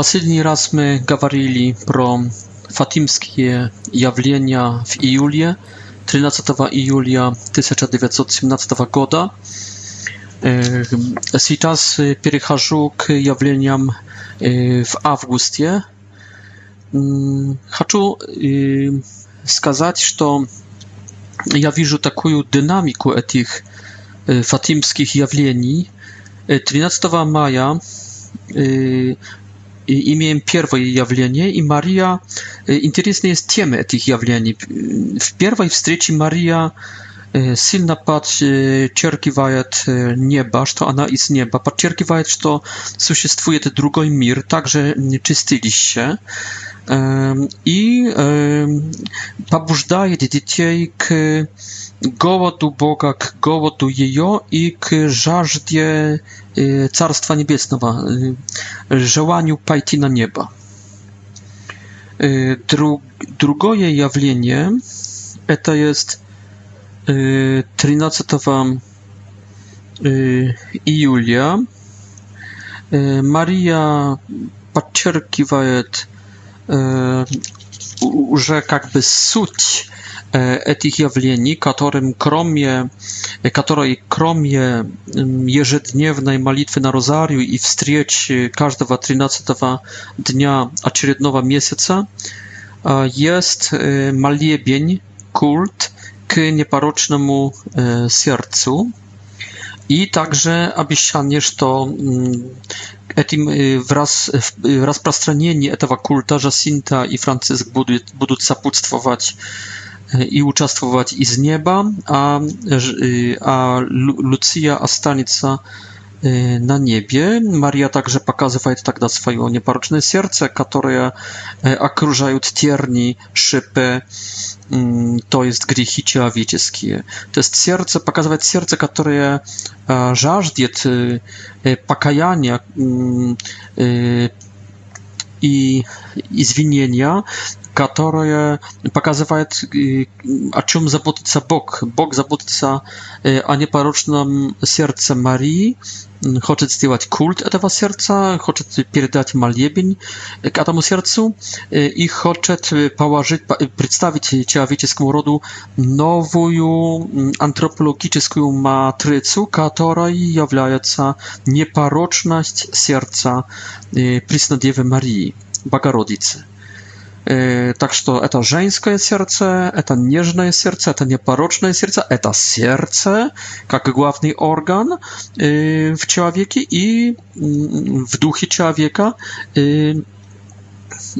Последний раз мы говорили про фатимские явления в июле, 13 июля 1917 года. Сейчас перехожу к явлениям w августе. Хочу сказать, что я вижу такую динамику этих фатимских явлений. 13 мая имеем первое явление, и Мария... Интересные темы этих явлений. В первой встрече Мария сильно подчеркивает небо, что она из неба, подчеркивает, что существует другой мир, также чистилище, и побуждает детей к голоду Бога, к голоду ее и к жажде Carstwa Niebiesnego, желанию пойти на небо. Друг, другое явление это jest 13 июля Мария подчеркивает уже как бы суть этих явлений, которым кроме, которой кроме ежедневной молитвы на розарию и встреч каждого 13 дня очередного месяца, jest maliebien, kult k nieparocznemu sercu i także обещание, что этим wraz, распространение этого культа Жасинта и Франциск будут, будут сопутствовать i uczestniczyć z nieba, a, y, a Lucia останется y, na niebie. Maria także pokazuje wtedy tak swoje nieparoczne serce, które y, okrążają tierni, szypy, mm, to jest grzechy człowieckie. To jest serce, pokazywać serce, które żażdzie pokajania mm, i i zwinienia, которые показывают, о чем заботится Бог. Бог заботится о непорочном сердце Марии, хочет сделать культ этого сердца, хочет передать молебень к этому сердцу и хочет положить, представить человеческому роду новую антропологическую матрицу, которой является непорочность сердца Преснодевы Марии, Богородицы. Так что это женское сердце, это нежное сердце, это непорочное сердце, это сердце как главный орган в человеке и в духе человека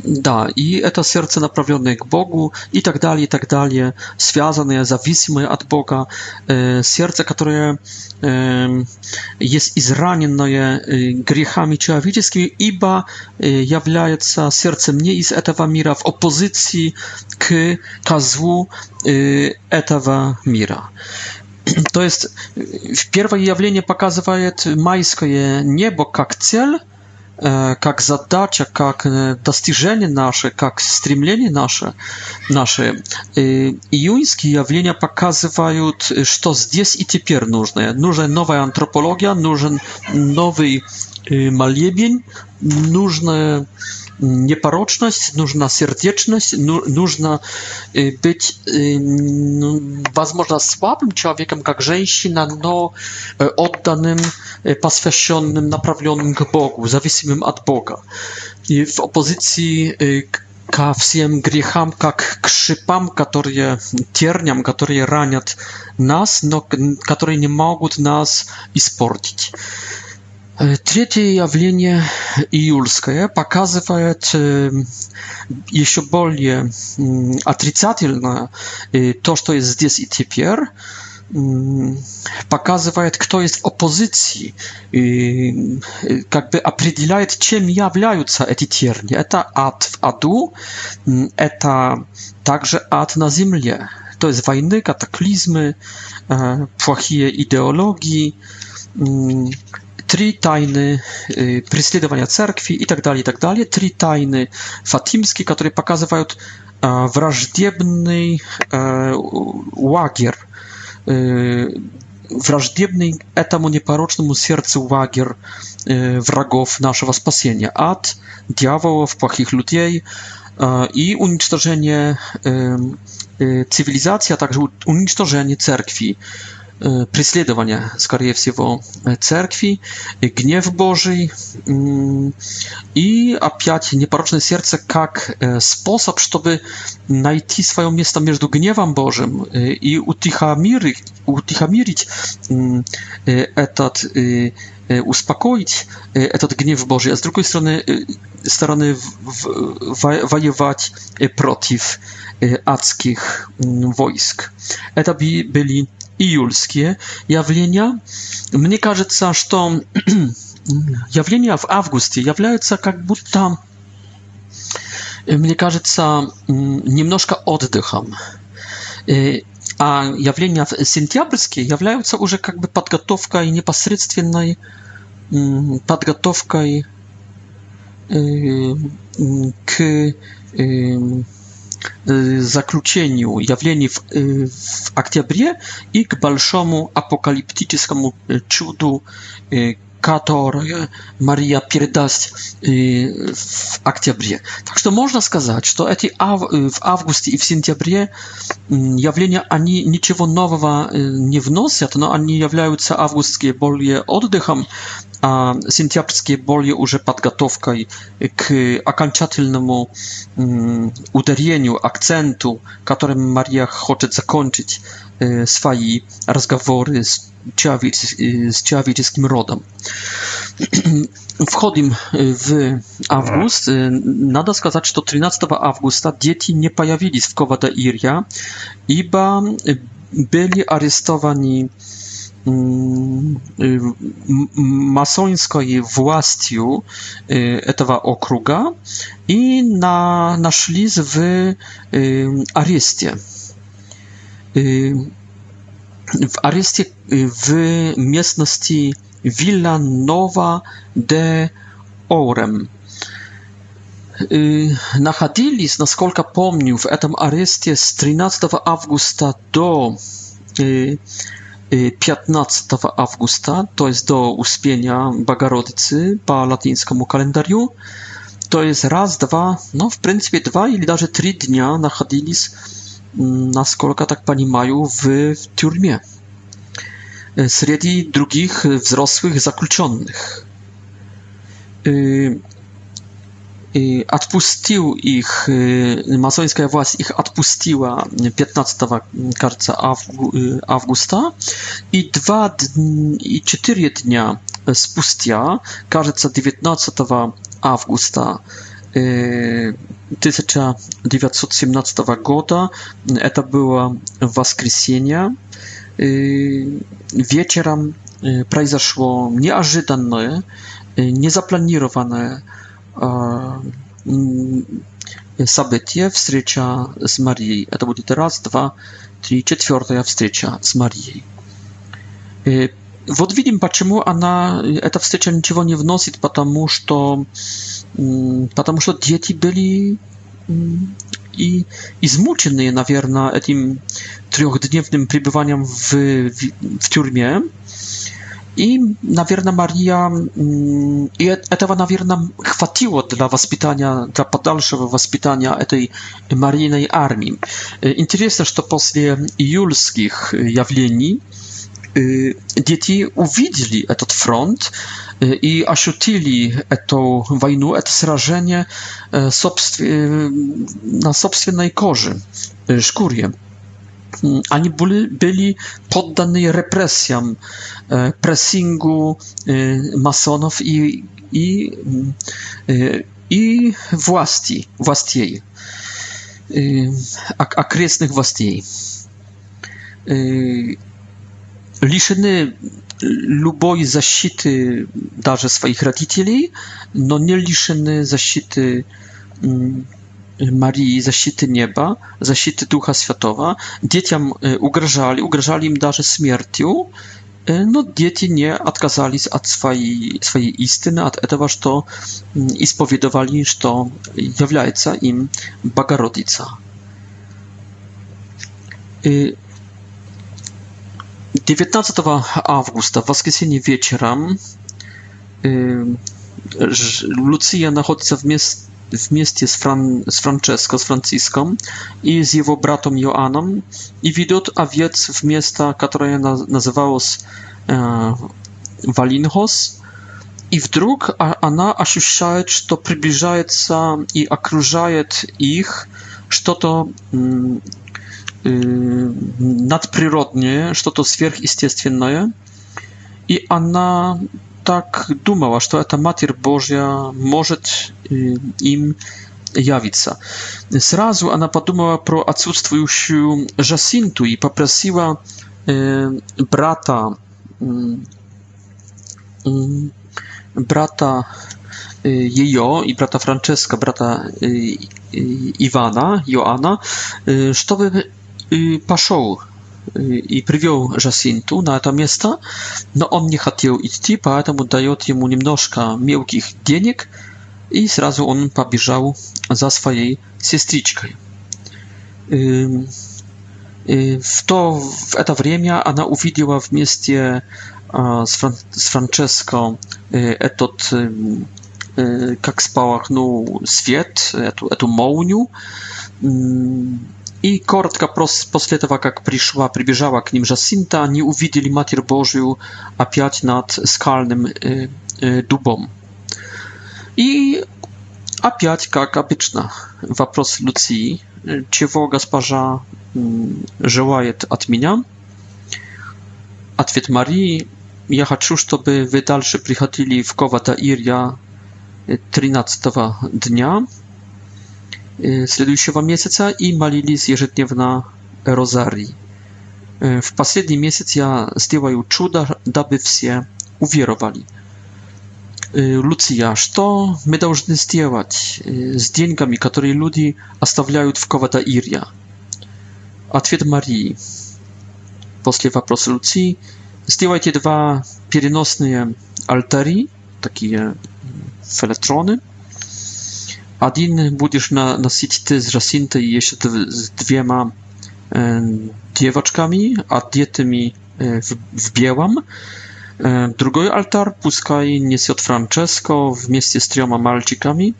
Да, и это сердце, направленное к Богу, и так далее, и так далее, связанное, зависимое от Бога, э, сердце, которое э, есть израненное э, грехами человеческими, ибо э, является сердцем не из этого мира, в оппозиции к козлу э, этого мира. То есть первое явление показывает майское небо как цель, как задача, как достижение наше, как стремление наше, наши. Июньские явления показывают, что здесь и теперь нужно. Нужна новая антропология, нужен новый молебень, нужно непорочность, нужна сердечность, ну, нужно быть, возможно, слабым человеком, как женщина, но oddanym, посвященным, направленным к Богу, зависимым от Бога. И в оппозиции к ко всем грехам, как к шипам, которые терням, которые ранят нас, но которые не могут нас испортить. Третье явление июльское показывает еще более отрицательно то, что есть здесь и теперь, показывает, кто есть в оппозиции, и как бы определяет, чем являются эти терни. Это ад в аду, это также ад на земле. То есть войны, катаклизмы, плохие идеологии, trzy tajny y, prześladowania cerkwi itd tak, tak trzy tajny fatimski, które pokazywają e, wrażdziebny e, łagier, e, wrażdziebny etamu nieparocznemu sercu łagier wrogów naszego spasienia, ad, w płachich ludzi i unicztożenie cywilizacji, a także unicztożenie cerkwi преследования, скорее всего, церкви, гнев Божий и опять непорочное сердце как способ, чтобы найти свое место между гневом Божьим и утихомирить, утихомирить этот успокоить этот гнев Божий, а с другой стороны, стороны воевать против адских войск. Это были июльские явления. Мне кажется, что явления в августе являются как будто, э, мне кажется, немножко отдыхом. Э, а явления в сентябрьские являются уже как бы подготовкой непосредственной подготовкой э, к эм, заключению явлений в, в октябре и к большому апокалиптическому чуду которая Мария передаст в октябре. Так что можно сказать, что эти в августе и в сентябре явления, они ничего нового не вносят, но они являются августские более отдыхом, а сентябрьские более уже подготовкой к окончательному ударению, акценту, которым Мария хочет закончить свои e, разговоры z человечес, с человеческим Wchodzimy w august. Nada сказать, że 13 августа dzieci nie pojawili w Kowadairja, iba byli aresztowani mm, e, masońskiej właścią e, tego okruga i na, naszli w areszcie w areszcie w местности Villanova de Orem. Находились, насколько помню, в этом аресте с 13 августа до 15 августа, то есть до Успения Богородицы по латинскому календарю. То есть раз, два, ну, в принципе, два или даже три дня находились naskoloka, tak pani Maju, w, w tjurmie. Среди других взрослых заключенных. И отпустил их, масонская власть их отпустила 15 кажется, августа, и, два, и четыре дня спустя, кажется, 19 августа, 1917 года. Это было воскресенье. Вечером произошло неожиданное, незапланированное событие, встреча с Марией. Это будет раз, два, три, четвертая встреча с Марией. Вот видим, почему она, эта встреча ничего не вносит, потому что потому что дети были и измученные, наверное, этим трехдневным пребыванием в, в, в тюрьме. И, наверное, Мария, и этого, наверное, хватило для воспитания, для подальшего воспитания этой Марийной армии. Интересно, что после июльских явлений дети увидели этот фронт, i ощутили tę wojnę, to srażenie e, e, na własnej korzy, e, szkurie. Mm, ani byli, poddani represjom, pressingu masonów i, i, i własni, własniej, okresnych własniej. Liszyny любой защиты даже своих родителей, но не лишены защиты Marii, защиты неба, защиты Духа Святого. Детям угрожали, угрожали им даже смертью, но дети не отказались от своей, своей истины, от этого, что исповедовали, что является им Богородица. 19 августа, в воскресенье вечером, Луция находится вместе вместе с, Фран... с Франческо, с Франциском и с его братом Иоанном и ведет овец в место, которое на... называлось э, Валинхос. И вдруг она ощущает, что приближается и окружает их что-то Y, nadprzyrodnie, że to сверхъестественное. I ona tak думала, że ta Matier Boża może y, im jawica. Zrazu ona podumała pro odsutstwujuściu y, Jacintu i poprosiła brata brata jej i brata Franceska, brata Iwana, Joana, żeby пошел и привел Жасинту на это место, но он не хотел идти, поэтому дает ему немножко мелких денег, и сразу он побежал за своей сестричкой. В, то, в это время она увидела вместе с, Фран, с Франческо этот, как спалахнул свет, эту, эту молнию, i krótko после jak przyszła, przybliżała k nim Jacinta, nie uwidzieli Matier Bożiu, a piać nad skalnym e, I opiać, jak obyczna, wapros Lucji, y, czego gasparza mm, żałajet od mnie? Odpowiedź Marii, ja chcę, żeby wy dalsze przychodzili w Kowata Iria 13 dnia, следующего месяца и молились ежедневно розарий. В последний месяц я сделаю чудо, дабы все уверовали. Луция, что мы должны сделать с деньгами, которые люди оставляют в Кавадаирья? Ответ Марии. После вопроса Луции сделайте два переносные алтари, такие филетроны, Adin budzisz na, nosić ty z Jacinty i jeszcze z dwiema e, dziewaczkami, a dietymi e, w, wbiełam. E, drugi altar puskaj несет Francesco вместе с тремя мальчиками.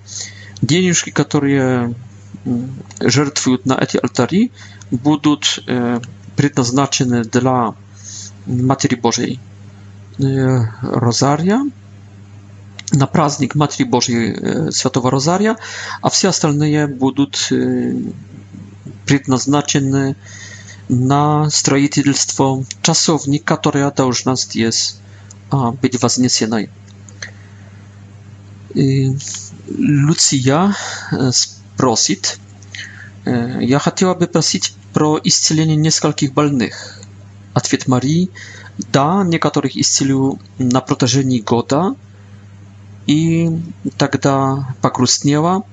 Денежки, которые жертвуют на эти алтари, будут э, предназначены для Матери Божьей. Розария, на праздник Матери Божьей Святого Розария, а все остальные будут предназначены на строительство часовни, которая должна здесь быть вознесена. И Луция спросит, я хотела бы просить про исцеление нескольких больных. Ответ Марии, да, некоторых исцелю на протяжении года, И тогда погрустнела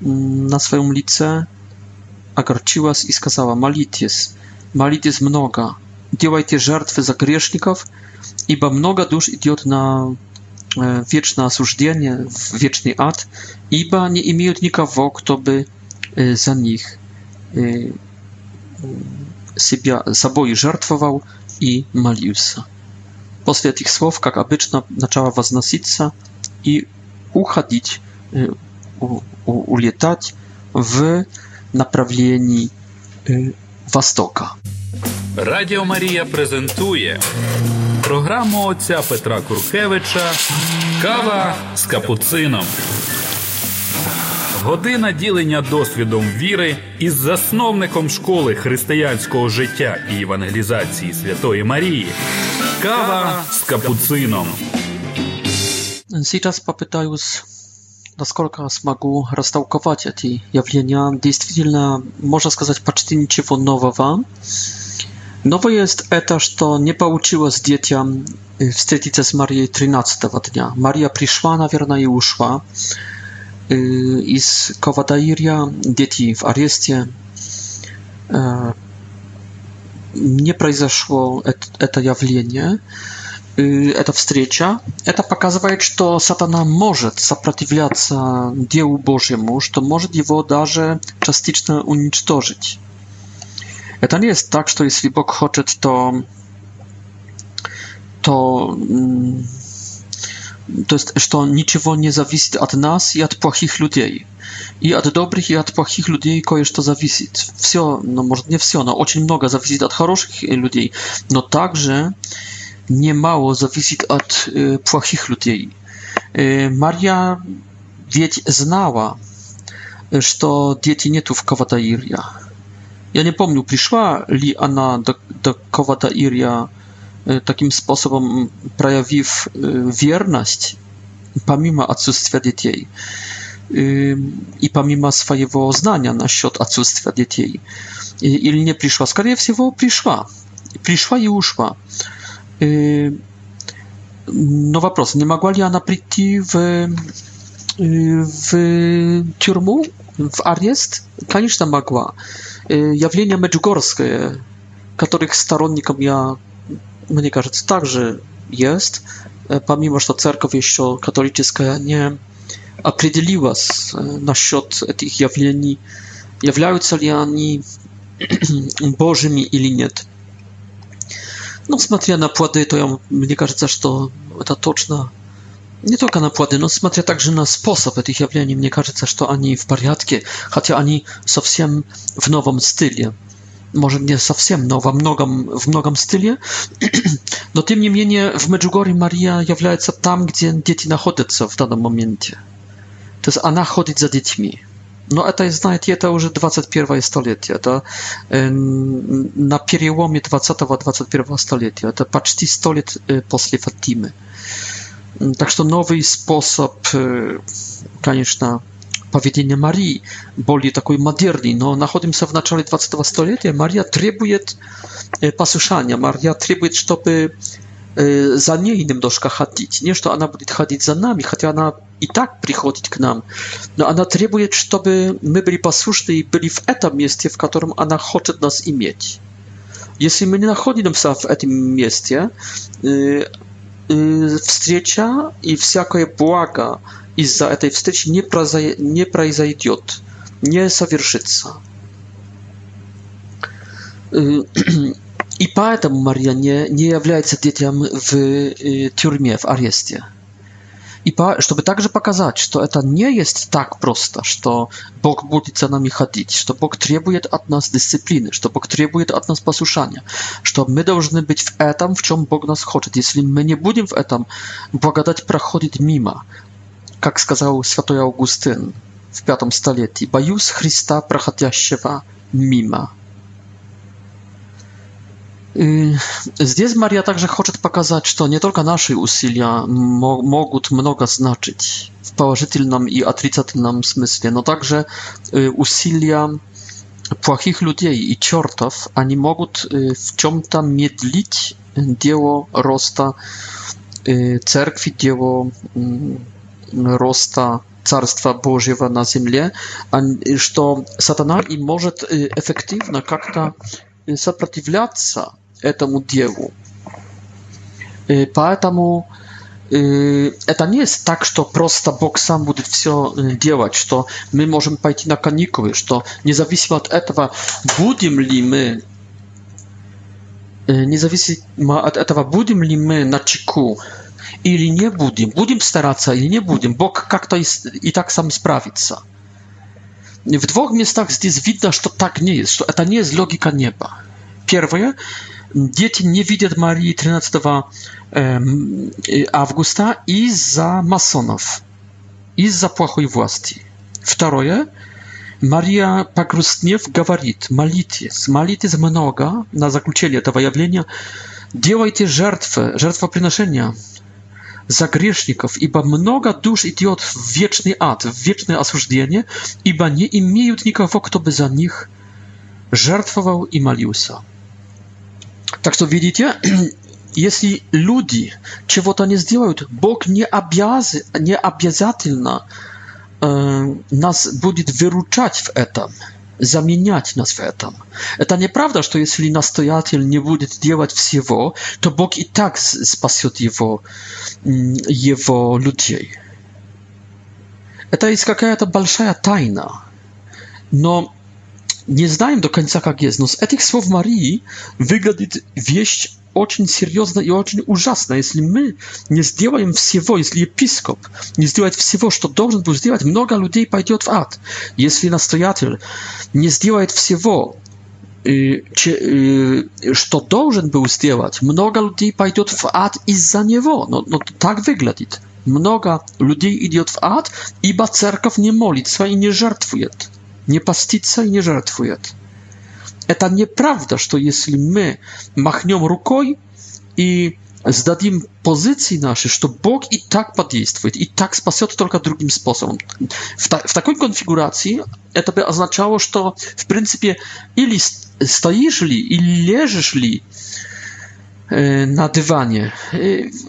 на своем лице, огорчилась и сказала, молитесь, молитесь много, делайте жертвы за грешников, ибо много душ идет на wieczne osłużenie, wieczny ad, iba nie imieją nikogo, kto by za nich себя собой жертвовал и молился. После этих слов, как обычно, начала возноситься и уходить, улетать в направлении Востока. Радіо Марія презентує програму отця Петра Куркевича Кава з капуцином. Година ділення досвідом віри із засновником школи християнського життя і евангелізації Святої Марії. Кава з капуцином. Сейчас попытаюсь, насколько смогу, растолковать эти явления. Действительно, можно сказать, почти ничего нового. Nowe jest to, że nie pouczyło z dzieciom wstydzić się z Marii 13 dnia. Maria przyszła, nawierna i uszła. I z Kowadairia dzieci w areszcie произошло это явление это встреча, это показывает, что сатана может сопротивляться делу Божьему, что может его даже частично уничтожить. Это не jest tak, że jeśli Bóg chce, to to to jest, że niczego nie zawisi od nas i od płachich ludzi. I od dobrych, i od płachich ludzi кое-что зависит. Все, no może nie все, no очень много зависит od хороших людей, но также nie mało niemało zależy od złych y, ludzi. Y, Maria wiedz znała, że to nie tu w Kowadairia. Ja nie pamiętam, przyszła li ona do, do Kowadairia y, takim sposobem przejawiw wierność pomimo odsutstwa dzieci i pomimo swojego znania na счёт odsutstwa dzieci. i nie przyszła, skorzej wsiewo przyszła. Przyszła i uszła no вопрос, не могла ли она прийти в, в тюрьму, в арест? Конечно, могла. Явление Меджугорское, которых сторонником я, мне кажется, также есть, помимо что церковь еще католическая не определилась насчет этих явлений, являются ли они Божьими или нет no, wzmacnia napłady, to ja, мне кажется, что это точно не только на плоды, но смотря также на способ этих явлений, мне кажется, что они в порядке, хотя они совсем в новом стиле. Может, не совсем, но во многом, в многом стиле. Но, тем не менее, в Меджугоре Мария является там, где дети находятся в данном моменте. То есть она ходит за детьми. Но это, знаете, это уже 21 столетие, да, на переломе 20-21 столетия, это почти 100 лет после Фатимы. Так что новый способ, конечно, поведения Марии, более такой модерный, но находимся в начале 20 столетия, Мария требует послушания, Мария требует, чтобы за ней немножко ходить. Не, что она будет ходить за нами, хотя она i tak przychodzić k nam. No ona trybuje, żeby my byli posłuszni i byli w etap miejscu, w którym ona chce nas i mieć. Jeśli my nie znajdujemy się w tym miejscu, y, y, wstrzecia i wszelkie błaga i za tej wstrzeci nie przejdzie, nie zawierzy y, się. I dlatego Maria nie, nie się dzieckiem w tjurmie, w areszcie. И по, чтобы также показать, что это не есть так просто, что Бог будет за нами ходить, что Бог требует от нас дисциплины, что Бог требует от нас послушания, что мы должны быть в этом, в чем Бог нас хочет. Если мы не будем в этом, благодать проходит мимо. Как сказал святой Августин в пятом столетии, «Боюсь Христа, проходящего мимо». Y, I Maria także chce pokazać, że nie tylko nasze usilia mogą mnoga znaczyć w pozytywnym i atrycatylnym sensie, no także y, usilia płachich ludzi i ciortów, ani mogą y, w tam miedlić dzieło rosta cerkwi, dzieło mm, rosta Carstwa Bożego na ziemi, a że satana i może efektywna jak ta сопротивляться этому делу. Поэтому это не есть так, что просто Бог сам будет все делать, что мы можем пойти на каникулы, что независимо от этого, будем ли мы независимо от этого, будем ли мы на чеку или не будем, будем стараться или не будем, Бог как-то и, и так сам справится. В двух местах здесь видно, что так не есть, что это не есть логика неба. Первое, Dzieci nie widzieć Marii 13 августа из-за масонов, из-за плохой власти. Второе, Мария погрустнев говорит, молитесь, молитесь много на заключение этого явления, делайте жертвы, жертвоприношения за грешников, ибо много душ идет в вечный ад, в вечное осуждение, ибо не имеют никого, кто бы за них жертвовал и молился. Так что, видите, если люди чего-то не сделают, Бог не, обяз... не обязательно э, нас будет выручать в этом, заменять нас в этом. Это неправда, что если настоятель не будет делать всего, то Бог и так спасет его, его людей. Это есть какая-то большая тайна. Но не знаем до конца, как есть, но с этих слов Марии выглядит вещь очень серьезная и очень ужасная. Если мы не сделаем всего, если епископ не сделает всего, что должен был сделать, много людей пойдет в ад. Если настоятель не сделает всего, что должен был сделать, много людей пойдет в ад из-за него. Но, но так выглядит. Много людей идет в ад, ибо церковь не молится и не жертвует не постится и не жертвует. Это неправда, что если мы махнем рукой и сдадим позиции наши, что Бог и так подействует, и так спасет только другим способом. В, та в такой конфигурации это бы означало, что в принципе или стоишь ли, или лежишь ли, E, na dywanie.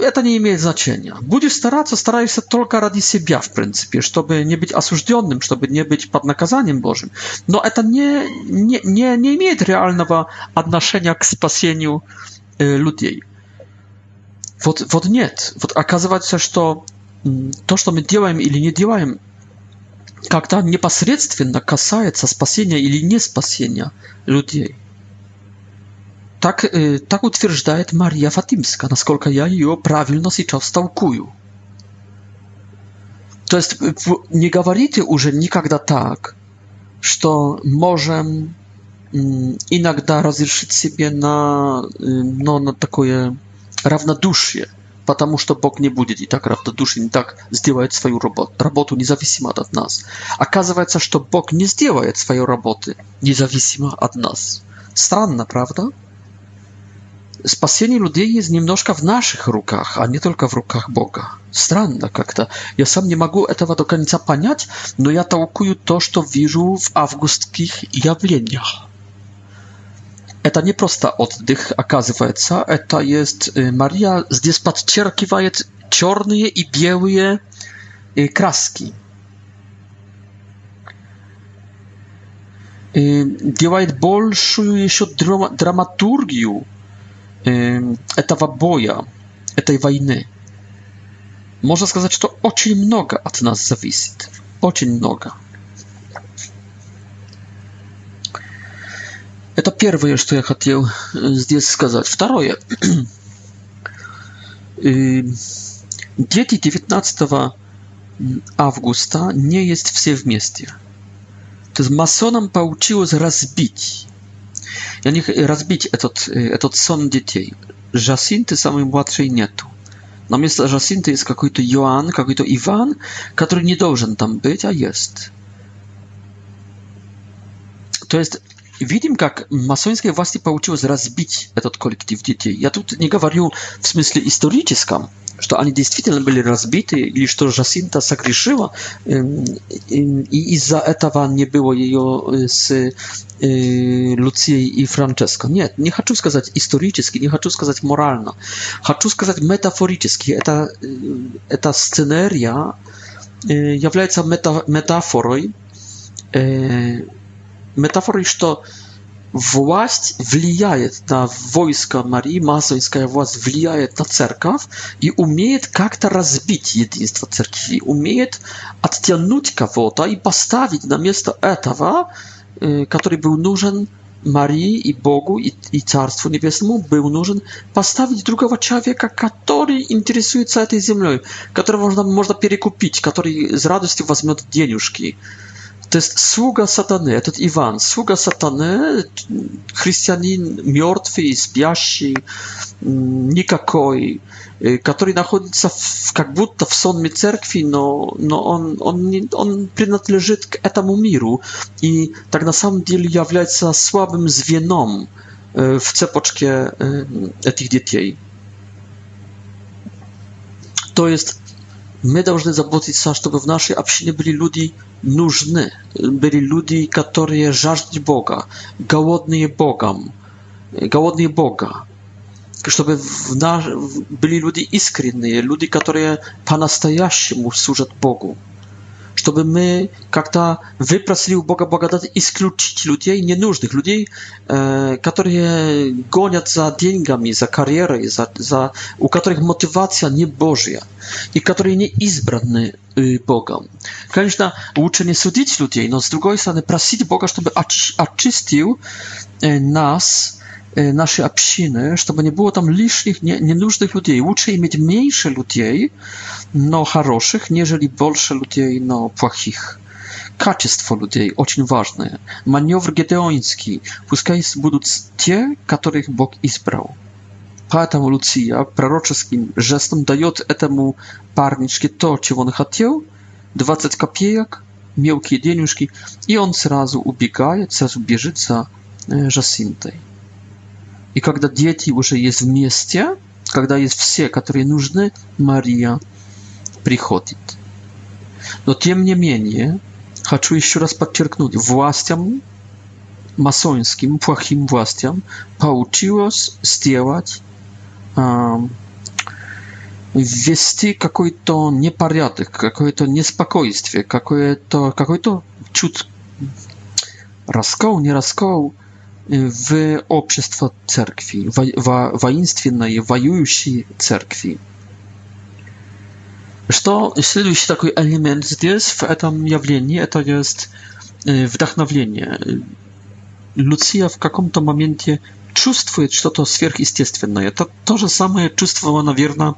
E, to nie ma znaczenia. Będziesz starać, starajesz się tylko radzi siebie w pryncypie, żeby nie być asużdzionym, żeby nie być pod Bożym. No to nie nie nie nie ma realnego odnoszenia k spasieniu e, ludzi. Wot wot nie. Wot okazywać się, że mm, to, co my działamy ili nie działamy, jak to niepośrednio do spasienia ili nie spasienia ludzi. Так, э, так утверждает Мария Фатимска, насколько я ее правильно сейчас толкую. То есть не говорите уже никогда так, что можем иногда разрешить себе на, ну, на такое равнодушие, потому что Бог не будет и так равнодушен, и так сделает свою работу, работу независимо от нас. Оказывается, что Бог не сделает свою работу независимо от нас. Странно, правда? спасение людей есть немножко в наших руках, а не только в руках Бога. Странно как-то. Я сам не могу этого до конца понять, но я толкую то, что вижу в августских явлениях. Это не просто отдых, оказывается, это есть Мария здесь подчеркивает черные и белые краски. Делает большую еще драма драматургию этого боя, этой войны. Можно сказать, что очень много от нас зависит. Очень много. Это первое, что я хотел здесь сказать. Второе. Дети 19 августа не есть все вместе. То есть масонам получилось разбить Я не разбить этот, этот сон детей. Жасинты самой младшей нету. На место Жасинты есть какой-то Иоанн, какой-то Иван, который не должен там быть, а есть. То есть видим, как масонские власти получилось разбить этот коллектив детей. Я тут не говорю в смысле историческом, что они действительно были разбиты, или что Жасинта согрешила, и из-за этого не было ее с Луцией и Франческо. Нет, не хочу сказать исторически, не хочу сказать морально. Хочу сказать метафорически. Это, эта сценария является метафорой metafory, to, władz wpływa na wojska Marii, masońska władz wpływa na cerkaw i umieje jak to rozbić jedynstwo cerkwi, umie odciągnąć kogoś i postawić na miejsce etawa, y, który był нужен Marii i Bogu i, i Carstwu Niebieskiemu był нужен postawić drugiego człowieka, który interesuje się tej ziemią, którego można można перекупить, który z radością weźmie pieniążki. To jest sługa satany, to jest Iwan, sługa satany, chrześcijanin martwy, spiaści, mm, nikakoi, który znajduje się w, jak w sonie cerkwi, no, no on, on, on przynależy do tego miru i tak na samym dzieli jest słabym zwienom y, w cepoczkie y, tych dzieci. To jest мы должны заботиться, чтобы в нашей общине были люди нужны, были люди, которые жаждут Бога, голодные Богом, голодные Бога, чтобы в наш... были люди искренние, люди, которые по-настоящему служат Богу чтобы мы как-то выбросили у Бога благодать исключить людей ненужных, людей, э, которые гонят за деньгами, за карьерой, за, за, у которых мотивация не Божья, и которые не избраны э, Богом. Конечно, лучше не судить людей, но с другой стороны просить Бога, чтобы оч, очистил э, нас, нашей общины, чтобы не было там лишних, не, ненужных людей. Лучше иметь меньше людей, но хороших, нежели больше людей, но плохих. Качество людей очень важное. Маневр гедеонский. Пускай будут те, которых Бог избрал. Поэтому Луция пророческим жестом дает этому парнишке то, чего он хотел, 20 копеек, мелкие денежки, и он сразу убегает, сразу бежит за Жасинтой. И когда дети уже есть вместе, когда есть все, которые нужны, Мария приходит. Но тем не менее, хочу еще раз подчеркнуть, властям, масонским, плохим властям, получилось сделать, э, ввести какой-то непорядок, какое-то неспокойствие, какое-то, какой-то чуть раскол, не раскол, в общество церкви, во, воинственной, воюющей церкви. Что следующий такой элемент здесь, в этом явлении, это есть вдохновление. Луция в каком-то моменте чувствует что-то сверхъестественное. Это то же самое чувствовала, наверное,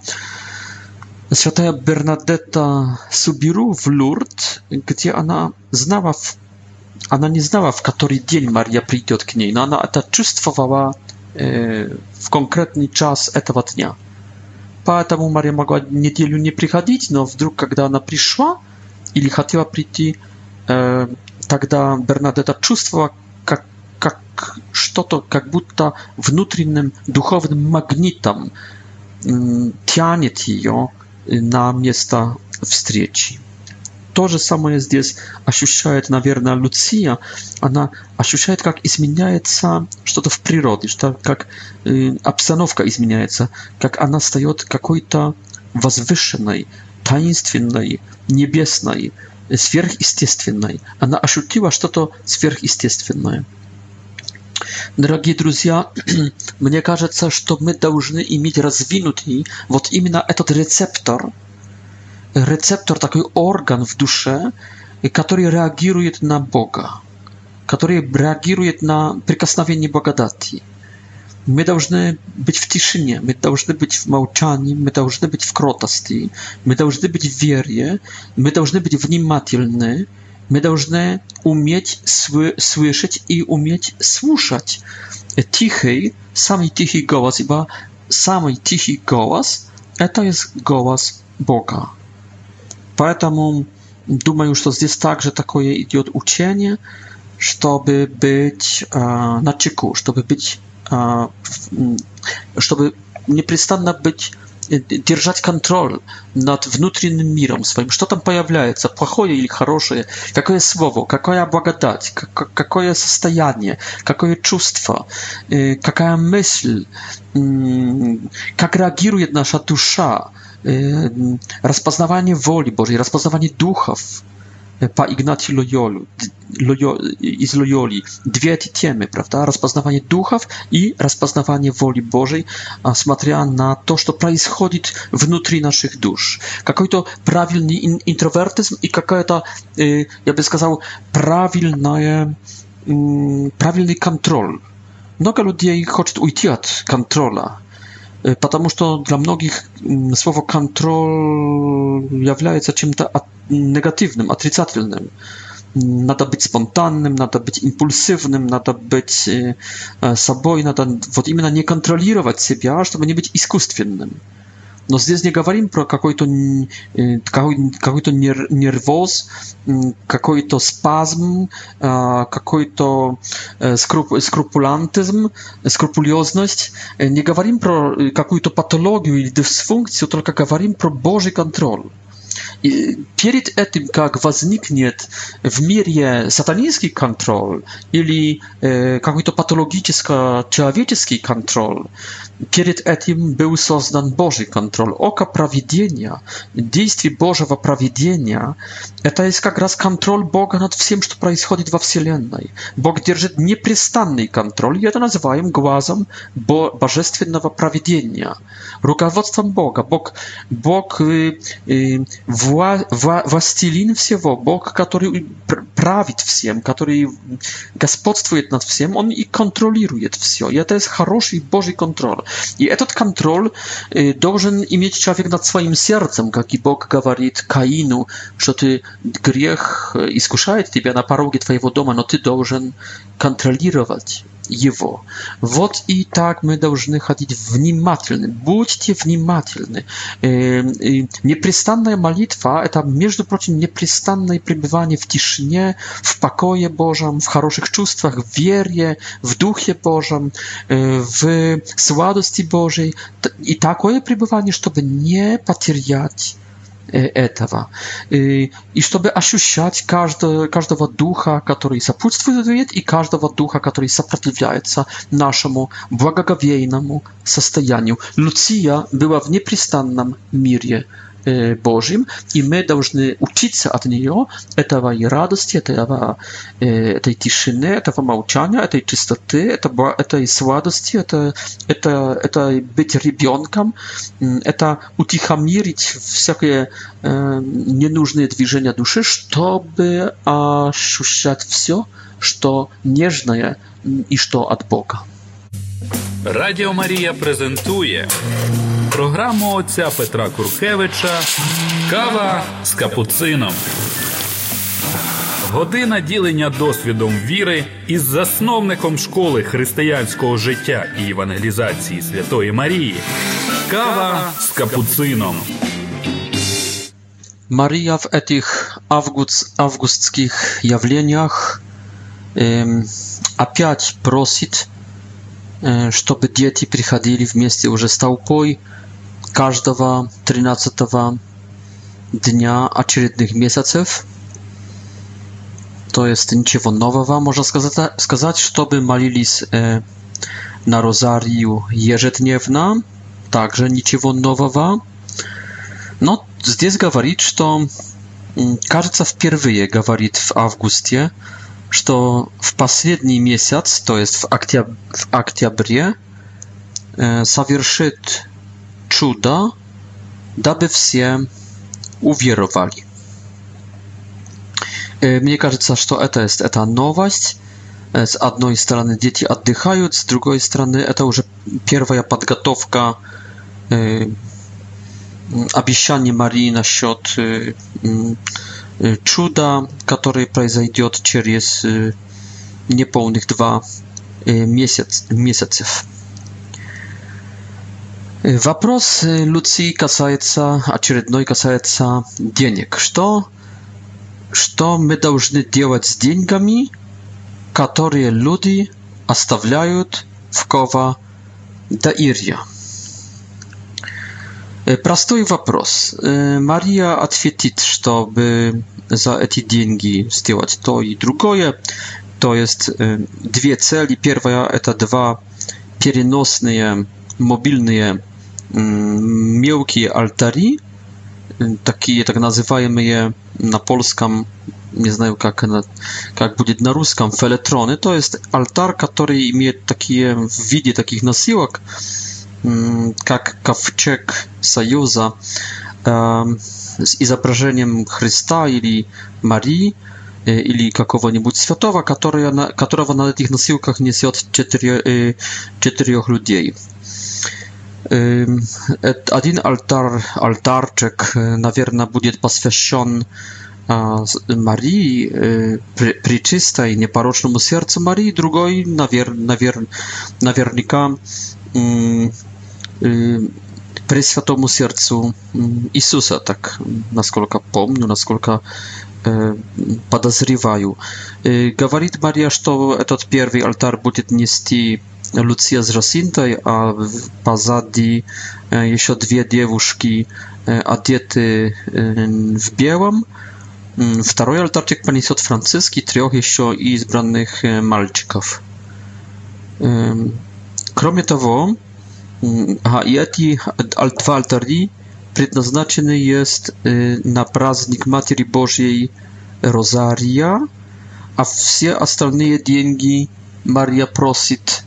святая Бернадетта Субиру в Лурд, где она знала в Она не знала, в который день Марья придет к ней, но она это чувствовала э, в конкретный час этого дня. Поэтому Мария могла неделю не приходить, но вдруг, когда она пришла или хотела прийти, э, тогда Бернадетта чувствовала, как, как что-то, как будто внутренним духовным магнитом э, тянет ее на место встречи. То же самое здесь ощущает, наверное, Люция. Она ощущает, как изменяется что-то в природе, что, как э, обстановка изменяется, как она встает какой-то возвышенной, таинственной, небесной, сверхъестественной. Она ощутила что-то сверхъестественное. Дорогие друзья, мне кажется, что мы должны иметь развинутый вот именно этот рецептор – рецептор, такой орган в душе, который реагирует на Бога, который реагирует на прикосновение благодати. Мы должны быть в тишине, мы должны быть в молчании, мы должны быть в кротости, мы должны быть в вере, мы должны быть внимательны, мы должны уметь сл слышать и уметь слушать. Тихий, самый тихий голос, ибо самый тихий голос – это есть голос Бога. Поэтому, думаю, что здесь также такое идет учение, чтобы быть э, на чеку, чтобы быть, э, чтобы непрестанно быть держать контроль над внутренним миром своим, что там появляется, плохое или хорошее, какое слово, какая благодать, какое состояние, какое чувство, какая мысль, как реагирует наша душа rozpoznawanie woli Bożej, rozpoznawanie duchów y, pa Ignacy Loyolu i z Loyoli. Dwie te temy, prawda? Rozpoznawanie duchów i rozpoznawanie woli Bożej, a na to, co w wnutri naszych dusz. Jaki to prawilny introwertyzm i jaka to, y, ja bym powiedział, mm, prawilny kontrol. Mnogo ludzi chce ujść od kontrola потому что для многих слово контроль является чем-то от, негативным, отрицательным. Надо быть спонтанным, надо быть импульсивным, надо быть собой, надо вот именно не контролировать себя, чтобы не быть искусственным но здесь не говорим про какой-то какой-то нервоз, какой-то спазм, какой-то скрупулантизм, скрупулезность. Не говорим про какую-то патологию или дисфункцию, только говорим про Божий контроль. И перед этим, как возникнет в мире сатанинский контроль или э, какой-то патологический человеческий контроль, Перед этим был создан Божий контроль. Око проведения, действие Божьего проведения – это есть как раз контроль Бога над всем, что происходит во Вселенной. Бог держит непрестанный контроль, и это называем глазом божественного проведения, руководством Бога. Бог, Бог э, э, вла, вла, властелин всего, Бог, который правит всем, который господствует над всем, Он и контролирует все. И это есть хороший Божий контроль. I ten kontrol должен y, mieć człowiek nad swoim sercem, jak i Bóg Kainu, że ty grzech y, iskuszaje ciebie na parogie twojego domu, no ty должен kontrolować его. Вот и так мы должны ходить внимательны. Будьте внимательны. Непрестанная молитва – это, между прочим, непрестанное пребывание в тишине, в покое Божьем, в хороших чувствах, в вере, в Духе Божьем, в сладости Божьей. И такое пребывание, чтобы не потерять этого. И, и чтобы ощущать каждого, каждого духа, который сопутствует, и каждого духа, который сопротивляется нашему благоговейному состоянию. Луция была в непрестанном мире Божьим, и мы должны учиться от нее, этого и радости, этого, этой тишины, этого молчания, этой чистоты, этого, этой сладости, это, это, это быть ребенком, это утихомирить всякие ненужные движения души, чтобы ощущать все, что нежное и что от Бога. thank you Радіо Марія презентує програму отця Петра Куркевича Кава з капуцином. Година ділення досвідом віри із засновником школи християнського життя і евангелізації Святої Марії. Кава з капуцином. Марія в этих август, августских явлениях опять просит чтобы дети приходили вместе уже с толпой каждого 13 дня очередных месяцев. То есть ничего нового, можно сказать, сказать чтобы молились э, на розарию ежедневно. Также ничего нового. Но здесь говорит, что, кажется, впервые говорит в августе, что в последний месяц, то есть в, октяб в октябре, э, совершит чудо, дабы все уверовали. Э, мне кажется, что это есть это новость. С одной стороны дети отдыхают, с другой стороны это уже первая подготовка э, обещаний Марии насчет э, чудо, которое произойдет через неполных два месяц, месяцев. Вопрос Люции касается, очередной касается денег. Что, что мы должны делать с деньгами, которые люди оставляют в кого-то Даирья? Простой вопрос. Мария ответит, чтобы за эти деньги сделать то и другое. То есть две цели. Первая – это два переносные мобильные мелкие алтари, такие так называемые на польском, не знаю, как, на, как будет на русском, фелетроны. То есть алтарь, который имеет такие в виде таких носилок, как ковчег союза с изображением Христа или Марии или какого-нибудь святого, который, которого на этих носилках несет четыре, четырех людей. Один алтар, алтарчик, наверное, будет посвящен Марии, пречистой, непорочному сердцу Марии, другой, навер, навер, наверняка, Прийшла тому серцю Ісуса, так насколько помню, насколько э, подозреваю. Э, говорит Мария, что этот первый алтарь будет нести Lucja z Rosintaj, a pozadi jeszcze dwie dziewuszki adiety w białym. Второй алтарчик понесет Франциски, трех еще избранных мальчиков. Кроме того, Aha, i eti altwaltari przeznaczony jest y, na praznik Matki Bożej Rozaria, a wszystkie ostatnie dni Maria prosit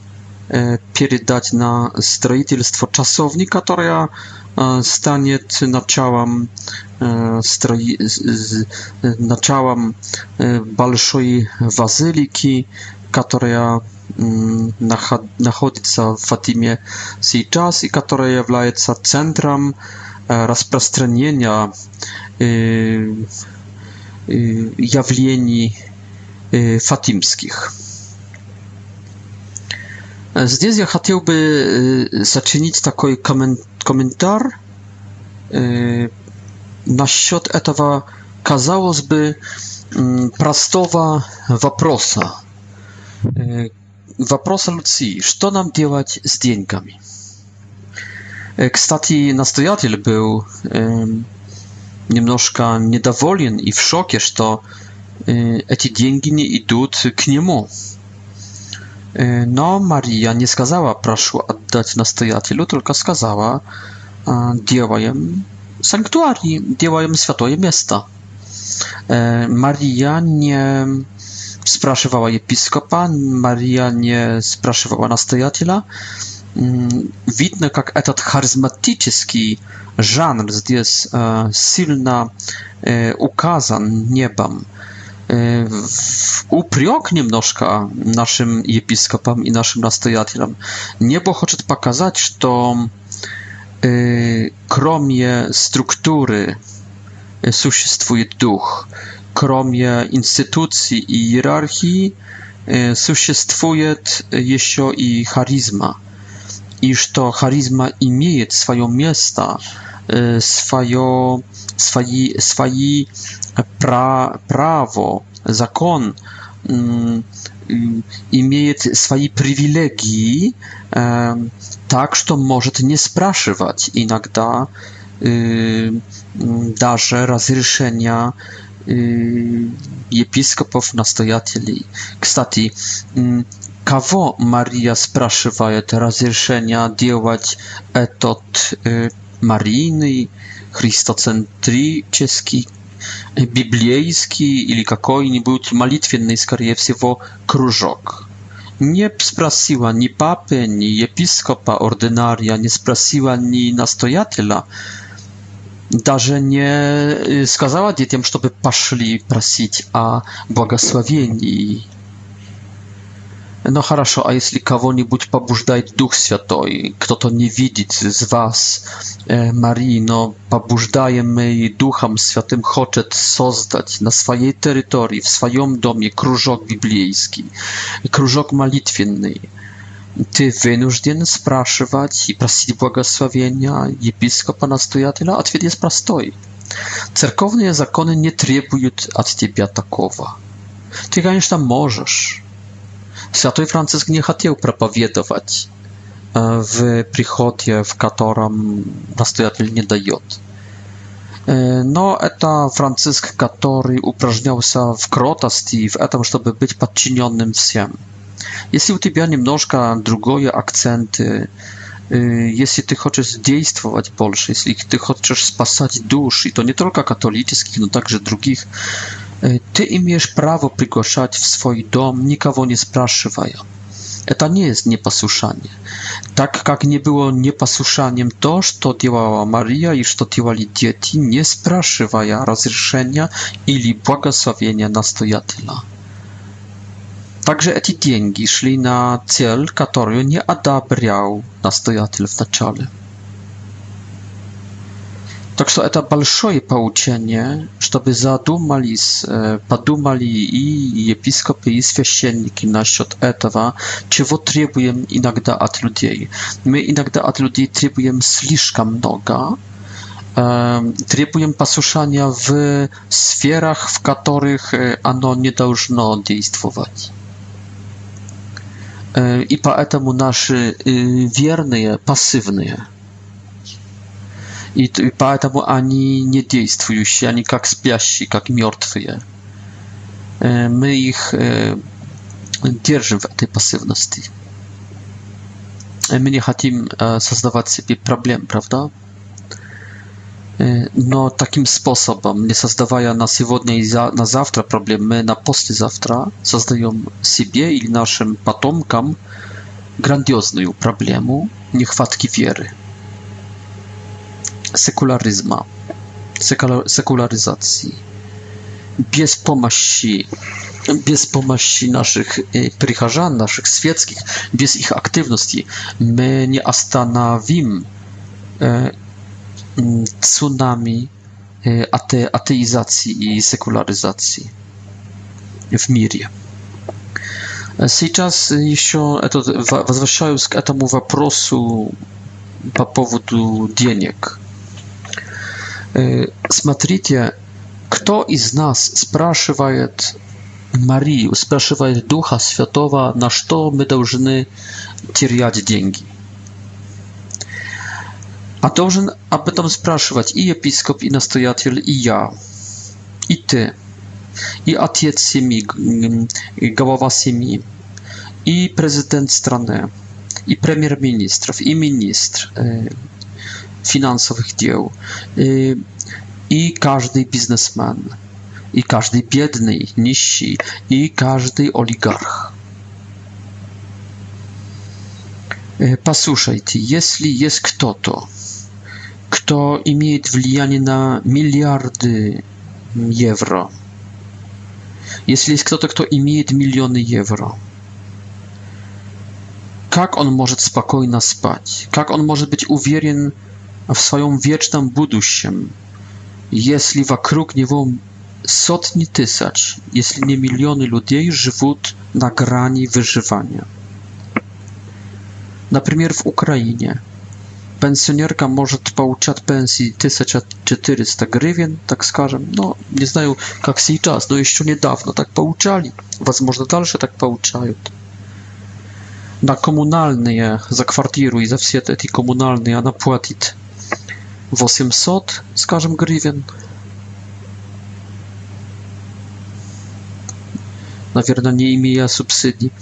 передać y, na строительство czasowni, która y, stanie na naczałam большой базилики, która находится в Фатиме сейчас и которая является центром распространения явлений фатимских. Здесь я хотел бы сочинить такой комментарий насчет этого, казалось бы, простого вопроса, Вопрос Люции. Что нам делать с деньгами? Кстати, настоятель был немножко недоволен и в шоке, что эти деньги не идут к нему. Но Мария не сказала «прошу отдать настоятелю», только сказала «делаем sanktuarium, делаем святое место». Мария не спрашивала епископа, Мария не спрашивала настоятеля. Видно, как этот харизматический жанр здесь сильно указан небом. Упрек немножко нашим епископам и нашим настоятелям. Небо хочет показать, что кроме структуры существует дух – кроме институций и иерархии, существует еще и харизма. И что харизма имеет свое место, свое, свои, свои пра, право, закон, имеет свои привилегии, так что может не спрашивать иногда даже разрешения епископов, настоятелей. Кстати, кого Мария спрашивает разрешения делать этот марийный, христоцентрический, библейский или какой-нибудь молитвенный, скорее всего, кружок? nie sprosiła ni papy, ni episkopa ordynarza, nie sprosiła ni nastojatela, даже не сказала детям, чтобы пошли просить о благословении. Но хорошо, а если кого-нибудь побуждает Дух Святой, кто-то не видит из вас, э, Марии, но побуждаемый Духом Святым хочет создать на своей территории, в своем доме кружок библейский, кружок молитвенный, Ты вынужден спрашивать и просить благословения епископа настоятеля. Ответ есть простой. Церковные законы не требуют от тебя такого. Ты, конечно, можешь. Святой Франциск не хотел проповедовать в приходе, в котором настоятель не дает. Но это Франциск, который упражнялся в кротости, в этом, чтобы быть подчиненным всем. Если у тебя немножко другой акцент, если ты хочешь действовать больше, если ты хочешь спасать души, то не только католических, но также других, ты имеешь право приглашать в свой дом, никого не спрашивая. Это не есть непослушание. Так как не было непослушанием то, что делала Мария и что делали дети, не спрашивая разрешения или благословения настоятеля. Także te pieniądze szli na cel, który nie odabrał nastojatel w zaczale. Tak że to duże pouczenie, żeby zadumali, e, padumali i episkopy, i świeczenniki na temat tego, czego trzebujemy inakda od ludzi. My inakda od ludzi trzebujemy zliżkam noga, e, trzebujemy posłuszania w sferach, w których ono e, nie powinno działać. E, i поэтому nasze y, wierne pasywne. I поэтому ani nie działają się, ani jak spiasi, jak martwe. E, my ich trzymamy e, w tej pasywności. My nie chcemy stworzyć sobie problem, prawda? но таким способом, не создавая на сегодня и за, на завтра проблемы, на послезавтра создаем себе или нашим потомкам грандиозную проблему нехватки веры, секуляризма, секуляризации. Без помощи, без помощи наших прихожан, наших светских, без их активности мы не остановим tsunami y, ateizacji i sekularyzacji w W mirie. Teraz jeszcze to, wracając do tego wątku po powodu dieniek. Смотрите, кто из нас спрашивает Марию, спрашивает Духа Святого, на что мы должны терять деньги? А должен об этом спрашивать и епископ, и настоятель, и я, и ты, и отец семьи, и голова семьи, и президент страны, и премьер-министров, и министр э, финансовых дел, э, и каждый бизнесмен, и каждый бедный, нищий, и каждый олигарх. Послушайте, если есть кто-то, кто имеет влияние на миллиарды евро. Если есть кто-то, кто имеет миллионы евро, как он может спокойно спать? Как он может быть уверен в своем вечном будущем, если вокруг него сотни тысяч, если не миллионы людей живут на грани выживания? Например, в Украине – пенсіонерка может получать пенсии 1400 гривен, так скажем. Но не знаю, как сейчас, но еще недавно так получали. Возможно, дальше так получают. На коммунальные, за квартиру и за все эти коммунальные она платит 800, скажем, гривен. Наверное, не имея субсидий.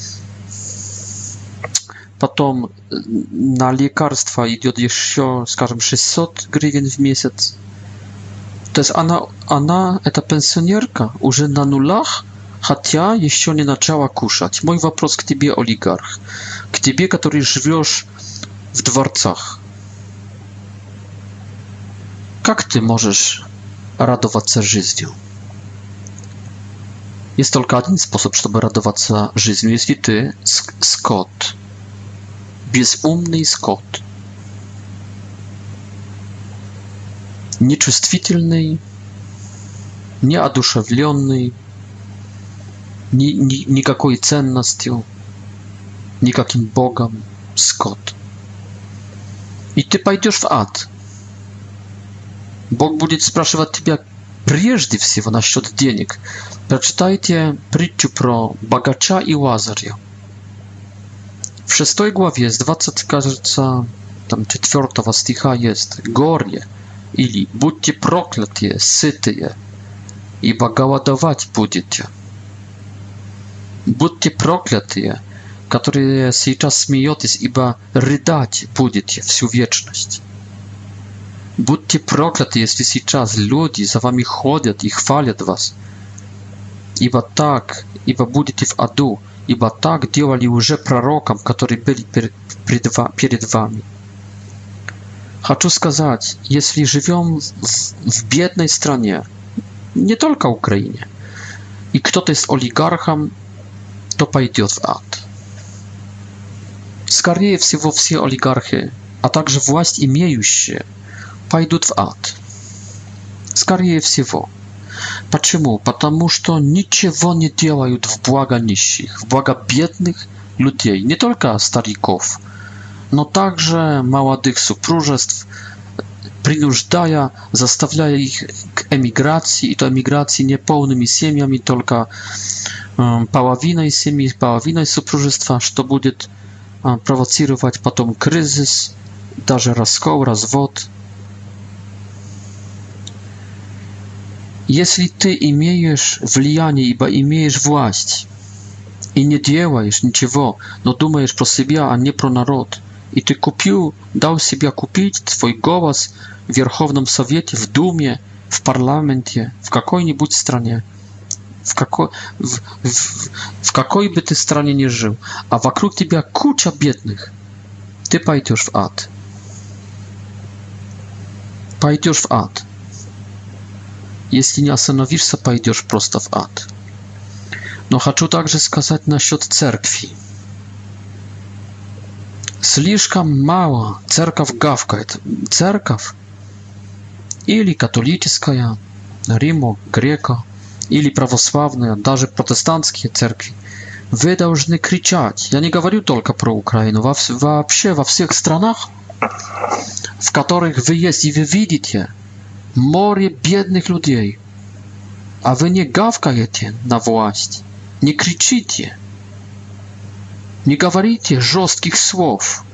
Потом на лекарства идет еще, скажем, 600 гривен в месяц. То есть она, она, эта пенсионерка, уже на нулах, хотя еще не начала кушать. Мой вопрос к тебе, олигарх, к тебе, который живешь в дворцах. Как ты можешь радоваться жизнью? Jest tylko jeden sposób, żeby radować się życiu, jeśli ty, Scott, безумный скот, нечувствительный, неодушевленный, ни, ни, никакой ценностью, никаким Богом скот. И ты пойдешь в ад. Бог будет спрашивать тебя прежде всего насчет денег. Прочитайте притчу про богача и лазаря. W szóstej głowie z 20 tam czwartego sticha jest gorje, ili bądźcie proklatie, sytyje, i bagaładować będziecie. Bądźcie proklatie, które teraz śmiejecie, iba rydać będziecie wsiu wieczność. Bądźcie proklaty, jeśli czas ludzi za wami chodzą i chwalą was, i ba tak, i ba będziecie w adu ибо так делали уже пророкам, которые были перед вами. Хочу сказать, если живем в бедной стране, не только Украине, и кто-то с олигархом, то пойдет в ад. Скорее всего, все олигархи, а также власть имеющие, пойдут в ад. Скорее всего. Почему? Потому что ничего не делают в благо нищих, в благо бедных людей, не только стариков, но также молодых супружеств, принуждая, заставляя их к эмиграции, и то эмиграции не полными семьями, только половиной семьи, половиной супружества, что будет провоцировать потом кризис, даже раскол, развод – Jeśli ty imiejesz wlianie i imiejesz władź i nie działajesz niczego, no dumajesz pro siebie, a nie pro naród. I ty kupił, dał siebie kupić twój głos w Wierchownym Sowiecie, w Dumie, w parlamencie, w jakiejś stronie, w jakiej w, w, by ty stronie nie żył, a wokół ciebie kucia biednych, ty pójdziesz w ad. Pójdziesz w ad. Если не остановишься, пойдешь просто в ад. Но хочу также сказать насчет церкви. Слишком мало церковь гавкает. Церковь или католическая, Римо, Грека, или православная, даже протестантские церкви. Вы должны кричать. Я не говорю только про Украину, вообще во всех странах, в которых вы есть и вы видите – море бедных людей. А вы не гавкаете на власть, не кричите, не говорите жестких слов,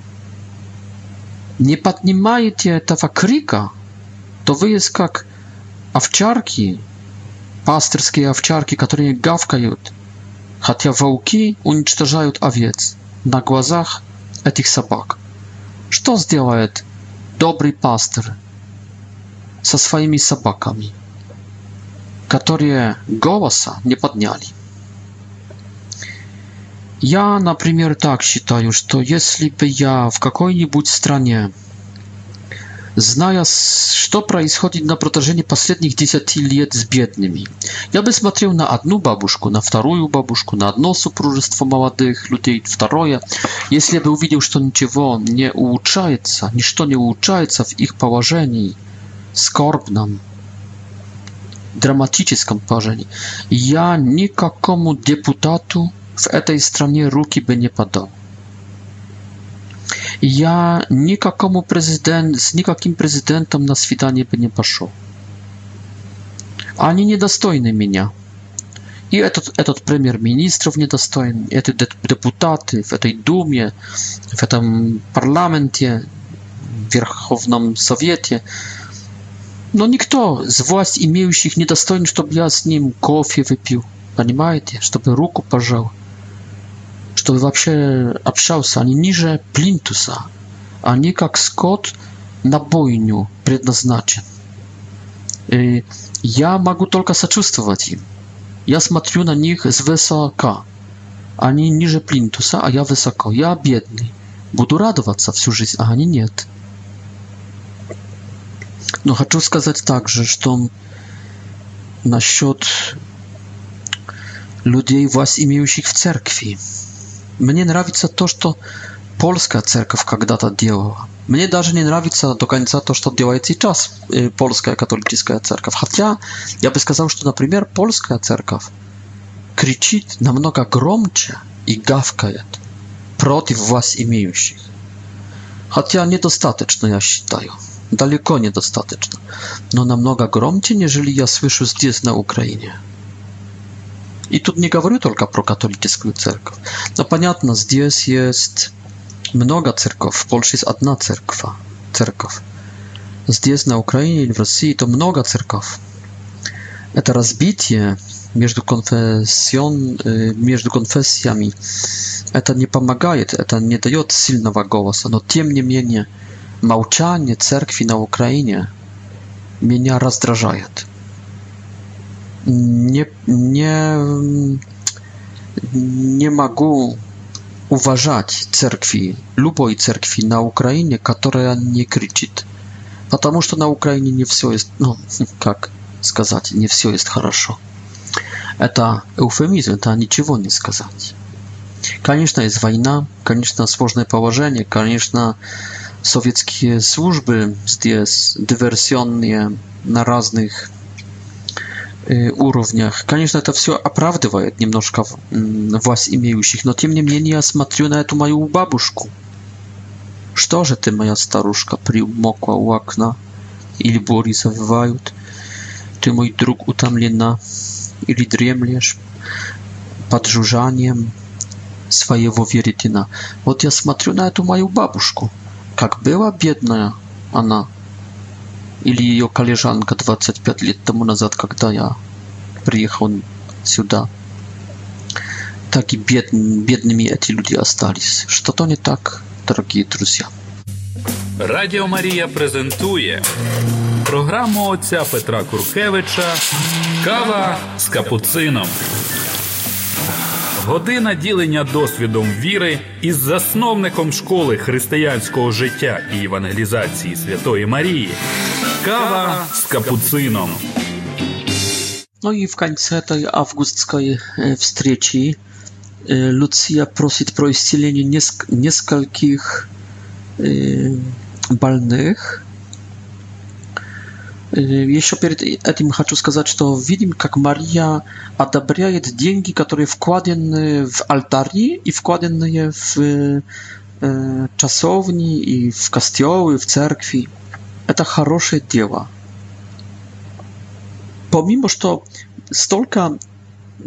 не поднимаете этого крика, то вы есть как овчарки, пастырские овчарки, которые гавкают, хотя волки уничтожают овец на глазах этих собак. Что сделает добрый пастырь? со своими собаками, которые голоса не подняли. Я, например, так считаю, что если бы я в какой-нибудь стране, зная, что происходит на протяжении последних десяти лет с бедными, я бы смотрел на одну бабушку, на вторую бабушку, на одно супружество молодых людей, второе. Если бы увидел, что ничего не улучшается, ничто не улучшается в их положении – skorbną, dramatyczną pożeń. Ja nikakomu deputatu w tej stronie ruki by nie podał. Ja nikakomu prezydent, z nikakim prezydentem na swidanie by nie poszło. Ani niedostojny mnie. I этот, этот premier ministrów niedostojny, i te deputaty w tej dumie, w tym parlamencie, w Wierchownym Sowietie, Но никто из власть имеющих не достоин, чтобы я с ним кофе выпил. Понимаете? Чтобы руку пожал. Чтобы вообще общался. Они ниже плинтуса. Они как скот на бойню предназначен. И я могу только сочувствовать им. Я смотрю на них с высока. Они ниже плинтуса, а я высоко. Я бедный. Буду радоваться всю жизнь, а они нет. Но хочу сказать также, что насчет людей, вас имеющих в церкви. Мне нравится то, что польская церковь когда-то делала. Мне даже не нравится до конца то, что делает сейчас польская католическая церковь. Хотя я бы сказал, что, например, польская церковь кричит намного громче и гавкает против вас имеющих. Хотя недостаточно, я считаю daleko niedostateczne. No, namnoga gromcie, jeżeli ja słyszę z zdjęć na Ukrainie. I tu nie mówię tylko pro katolicką cerkwę. No, z zdjęć jest mnoga cerkow. W Polsce jest jedna cerkwa, Z Zdjęć na Ukrainie i w Rosji to mnoga cerkow. E, to rozbicie między konfesjon, y, między konfesjami, e, to nie pomaga, e, to nie daje silnego głosu, no, tym nie niemniej, Молчание церкви на Украине меня раздражает. Не, не, не могу уважать церкви, любой церкви на Украине, которая не кричит. Потому что на Украине не все есть, ну, как сказать, не все есть хорошо. Это эуфемизм, это ничего не сказать. Конечно, есть война, конечно, сложное положение, конечно, советские службы здесь диверсионные на разных уровнях. Конечно, это все оправдывает немножко вас имеющих, но тем не менее я смотрю на эту мою бабушку. Что же ты, моя старушка, примокла у окна? Или бури завывают? Ты, мой друг, утомлена? Или дремлешь под жужжанием своего веретена? Вот я смотрю на эту мою бабушку. Как была бедная она или ее коллежанка 25 лет тому назад, когда я приехал сюда. Так и бед, бедными эти люди остались. Что-то не так, дорогие друзья. Радио Мария презентует программу отця Петра Куркевича Кава з капуцином. Година ділення досвідом віри із засновником школи християнського життя і евангелізації Святої Марії. Кава с капуцином. Ну i в końcu tej awgustskiej встречи Lucja prosi o исцеление нескольких больных. Еще перед этим хочу сказать, что видим, как Мария одобряет деньги, которые вкладены в алтари и вкладены в czasowni i w kościoły, w cerkwi. To хорошее dzieła. Pomimo, że stolka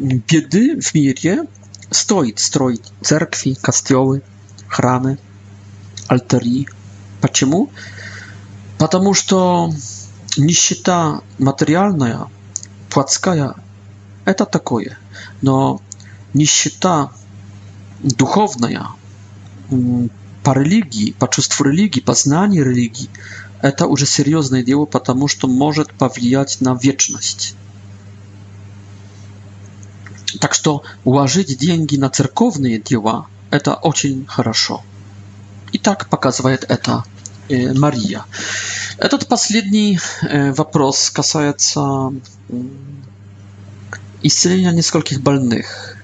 biedy w мире stoi stroić cerkwi, kościoły, chramy, altary. Почему? Потому что нищета материальная, плотская, это такое. Но нищета духовная, по религии, по чувству религии, по знанию религии, это уже серьезное дело, потому что может повлиять на вечность. Так что уложить деньги на церковные дела – это очень хорошо. И так показывает это Мария. Этот последний вопрос касается исцеления нескольких больных.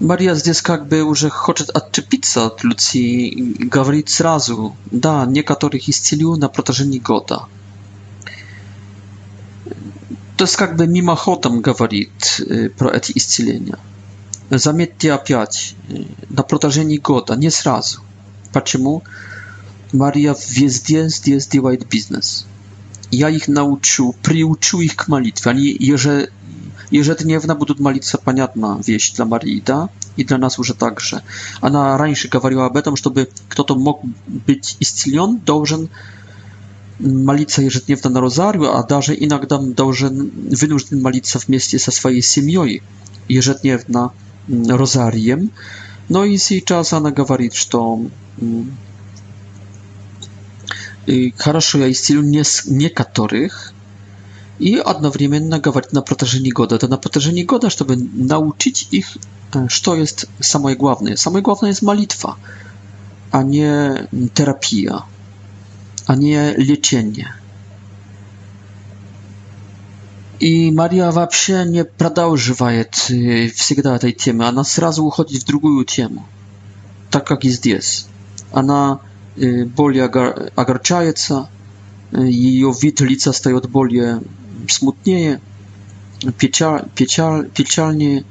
Мария здесь как бы уже хочет отцепиться от Люции и говорит сразу, да, некоторых исцелю на протяжении года. То есть как бы мимоходом говорит про эти исцеления. Заметьте опять, на протяжении года, не сразу. Почему? Почему? Maria wjezdie, zdjezdjała biznes. Я их научу, приучу их к молитве. Они еже, ежедневно будут молиться, понятно, вещь для Марии, да, и для нас уже также. Она раньше говорила об этом, чтобы кто-то мог быть исцелен, должен молиться ежедневно на розарию, а даже иногда должен вынужден молиться вместе со своей семьей ежедневно розарием. Но и сейчас она говорит, что хорошо, я исцелю нес- некоторых, и одновременно говорит на протяжении года. Это на протяжении года, чтобы научить их, что есть самое главное. Самое главное есть молитва, а не терапия, а не лечение. И Мария вообще не продолжает всегда этой темы. Она сразу уходит в другую тему, так как и здесь. Она более огорчается, ее вид лица встает более смутнее, печаль, печаль, печальнее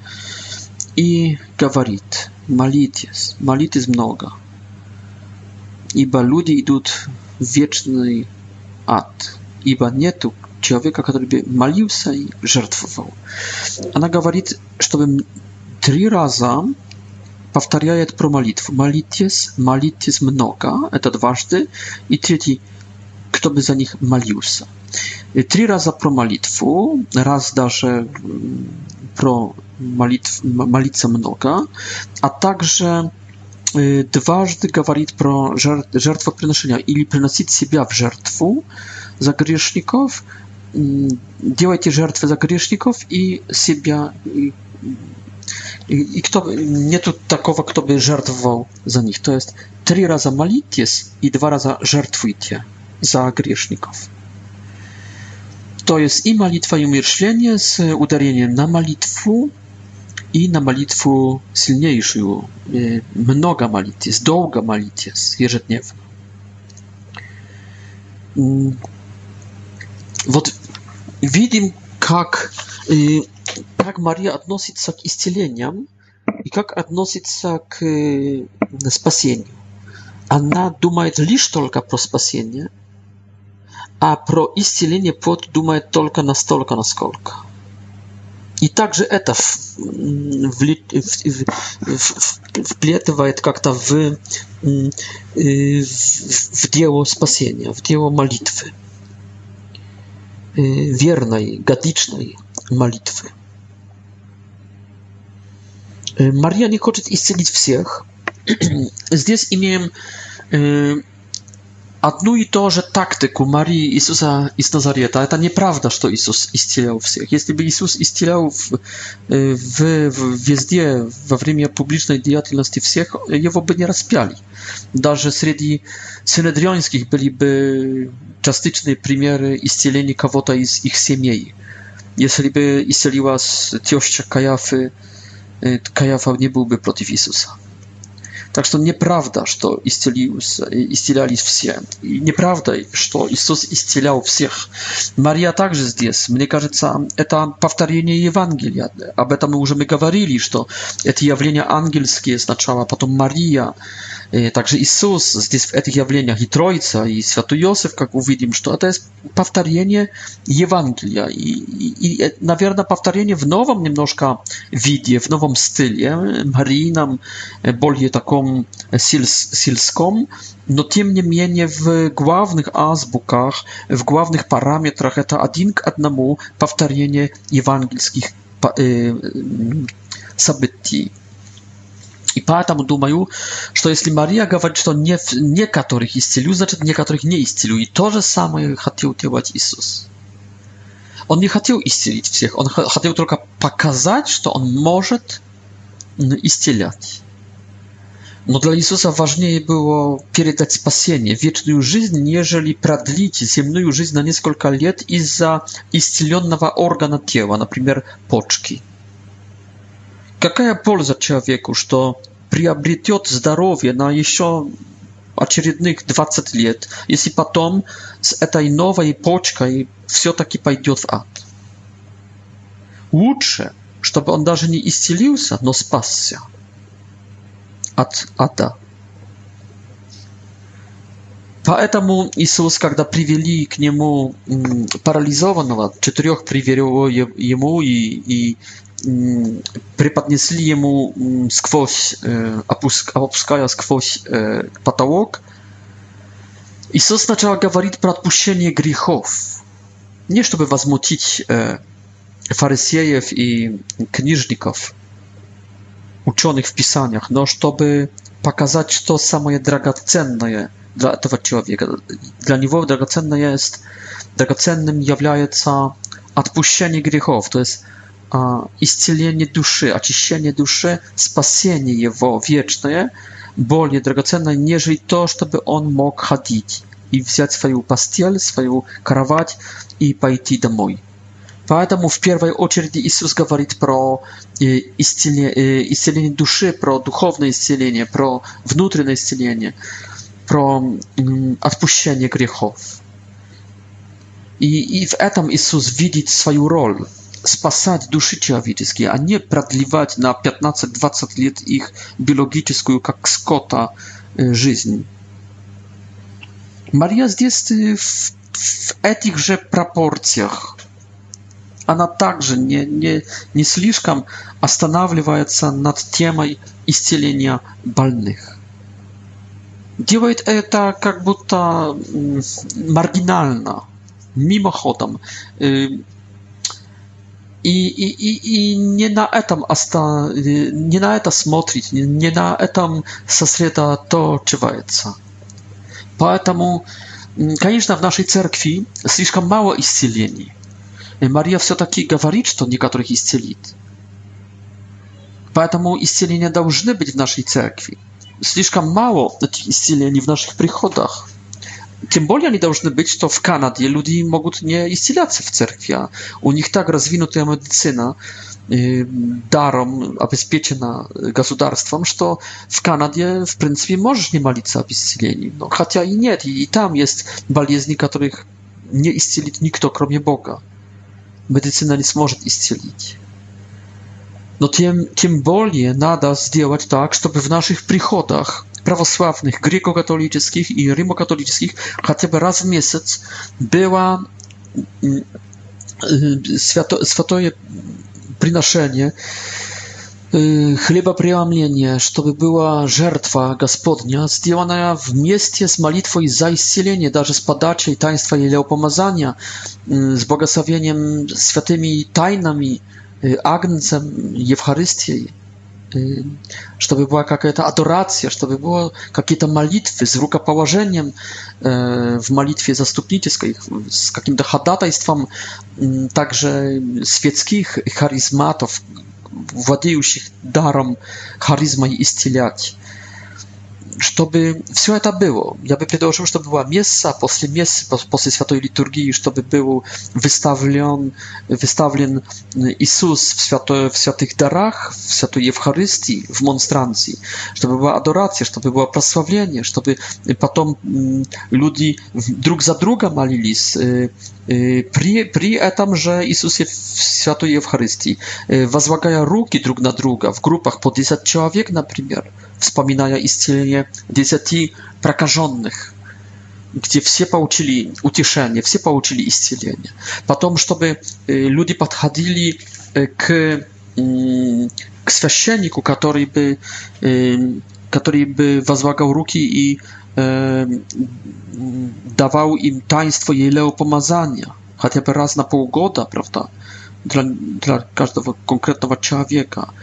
и говорит, молитесь, молитесь много, ибо люди идут в вечный ад, ибо нету человека, который бы молился и жертвовал. Она говорит, чтобы три раза повторяет про молитву. Молитесь, молитесь много, это дважды. И третий, кто бы за них молился. И три раза про молитву, раз даже про молитв, молиться много, а также дважды говорит про жертвоприношения или приносить себя в жертву за грешников, делайте жертвы за грешников и себя i, i kto, nie tu takowa, kto by żartował za nich. To jest trzy razy molitis i dwa razy żartujcie za grzeszników. To jest i malitwa, i umierślenie z udarzeniem na malitwu i na malitwu silniejszą. E, mnoga molitis, długa molitis, jeżdżniewna. Mm. Вот y, видим, как как Мария относится к исцелениям и как относится к спасению. Она думает лишь только про спасение, а про исцеление плод думает только настолько, насколько. И также это вплетывает как-то в, в дело спасения, в дело молитвы, верной, годичной молитвы. Марья не хочет исцелить всех. Здесь имеем одну и ту же тактику Марии Иисуса из Назарета. Это неправда, что Иисус исцелял всех. Если бы Иисус исцелял в, в, в, везде во время публичной деятельности всех, его бы не распяли. Даже среди синедрионских были бы частичные примеры исцеления кого-то из их семей. Если бы исцелилась теща Каяфы, Y, Kajafał nie byłby przeciw Jezusa. Tak, że to nieprawda, że to istcieliali y, się I nieprawda, że to Jezus istcielał wszystkich. Maria także jest. Mnie się, że to powtarzanie Ewangelii. O tym już my mówili, że te jawlenia angielskie oznaczała potem Maria. Также Иисус здесь в этих явлениях и Троица, и Святой Иосиф, как увидим, что это есть повторение Евангелия. И, и, и наверное, повторение в новом немножко виде, в новом стиле, марийном, более таком сельском, но тем не менее в главных азбуках, в главных параметрах это один к одному повторение евангельских событий и поэтому думаю, что если Мария говорит, что не, некоторых исцелю, значит некоторых не исцелю. И то же самое хотел делать Иисус. Он не хотел исцелить всех, он хотел только показать, что он может исцелять. Но для Иисуса важнее было передать спасение, вечную жизнь, нежели продлить земную жизнь на несколько лет из-за исцеленного органа тела, например, почки. Какая польза человеку, что приобретет здоровье на еще очередных 20 лет, если потом с этой новой почкой все-таки пойдет в ад. Лучше, чтобы он даже не исцелился, но спасся от ада. Поэтому Иисус, когда привели к нему парализованного, четырех привели ему и, и преподнесли ему сквозь, опуская сквозь потолок, Иисус сначала говорит про отпущение грехов, не чтобы возмутить фарисеев и книжников, ученых в Писаниях, но чтобы показать, что самое драгоценное – dla tego człowieka. Dla niego drogocenne jest, drogocennym jest odpuszczenie grzechów, to jest istnienie duszy, oczyszczenie duszy, spasienie jego wieczne, bolnie drogocenne niż to, żeby on mógł chodzić i wziąć swoją pastiel, swoją krawat i pójść do mój. Поэтому в первой очереди Иисус говорит про исцеление, исцеление duszy pro duchowne исцеление, pro внутреннее исцеление про отпущение грехов. И, и в этом Иисус видит свою роль спасать души человеческие, а не продлевать на 15-20 лет их биологическую, как скота, жизнь. Мария здесь в, в этих же пропорциях. Она также не, не, не слишком останавливается над темой исцеления больных делает это как будто маргинально, мимоходом. И, и, и, и не на этом оста... не на это смотрит, не на этом сосредоточивается. Поэтому, конечно, в нашей церкви слишком мало исцелений. Мария все-таки говорит, что некоторых исцелит. Поэтому исцеления должны быть в нашей церкви слишком мало этих исцелений в наших приходах. Тем более они должны быть, что в Канаде люди могут не исцеляться в церкви. А у них так развинутая медицина, даром обеспечена государством, что в Канаде, в принципе, можешь не молиться об исцелении. Но, хотя и нет, и, и там есть болезни, которых не исцелит никто, кроме Бога. Medycyna nie może iscelić но тем, тем более надо сделать так, чтобы в наших приходах православных, греко-католических и римо-католических хотя бы раз в месяц было свято, святое приношение, хлебопреломление, чтобы была жертва Господня, сделанная вместе с молитвой за исцеление, даже с подачей таинства или опомазания, с благословением святыми тайнами, Агнцем Евхаристией, чтобы была какая-то адорация, чтобы было какие-то молитвы с рукоположением в молитве заступнической, с каким-то ходатайством также светских харизматов, владеющих даром харизмой исцелять чтобы все это было. Я бы предложил, чтобы было место, после места, после Святой Литургии, чтобы был выставлен, выставлен Иисус в, свято, в святых дарах, в Святой Евхаристии, в монстранции, чтобы была адорация, чтобы было прославление, чтобы потом люди друг за друга молились при, при этом же Иисусе в Святой Евхаристии, возлагая руки друг на друга в группах по 10 человек, например wspominają istnienie dziesięciu prakażonych, gdzie wszyscy pouczyli ucieszenie, wszyscy pouczyli istnienie. Potem, żeby y, ludzie podchadzili y, k, y, k świeczeniku, który by, który by wazłagał ruki i dawał im taństwo jeleo pomazania, chociażby raz na pół godziny, prawda? Dla, dla każdego konkretnego człowieka.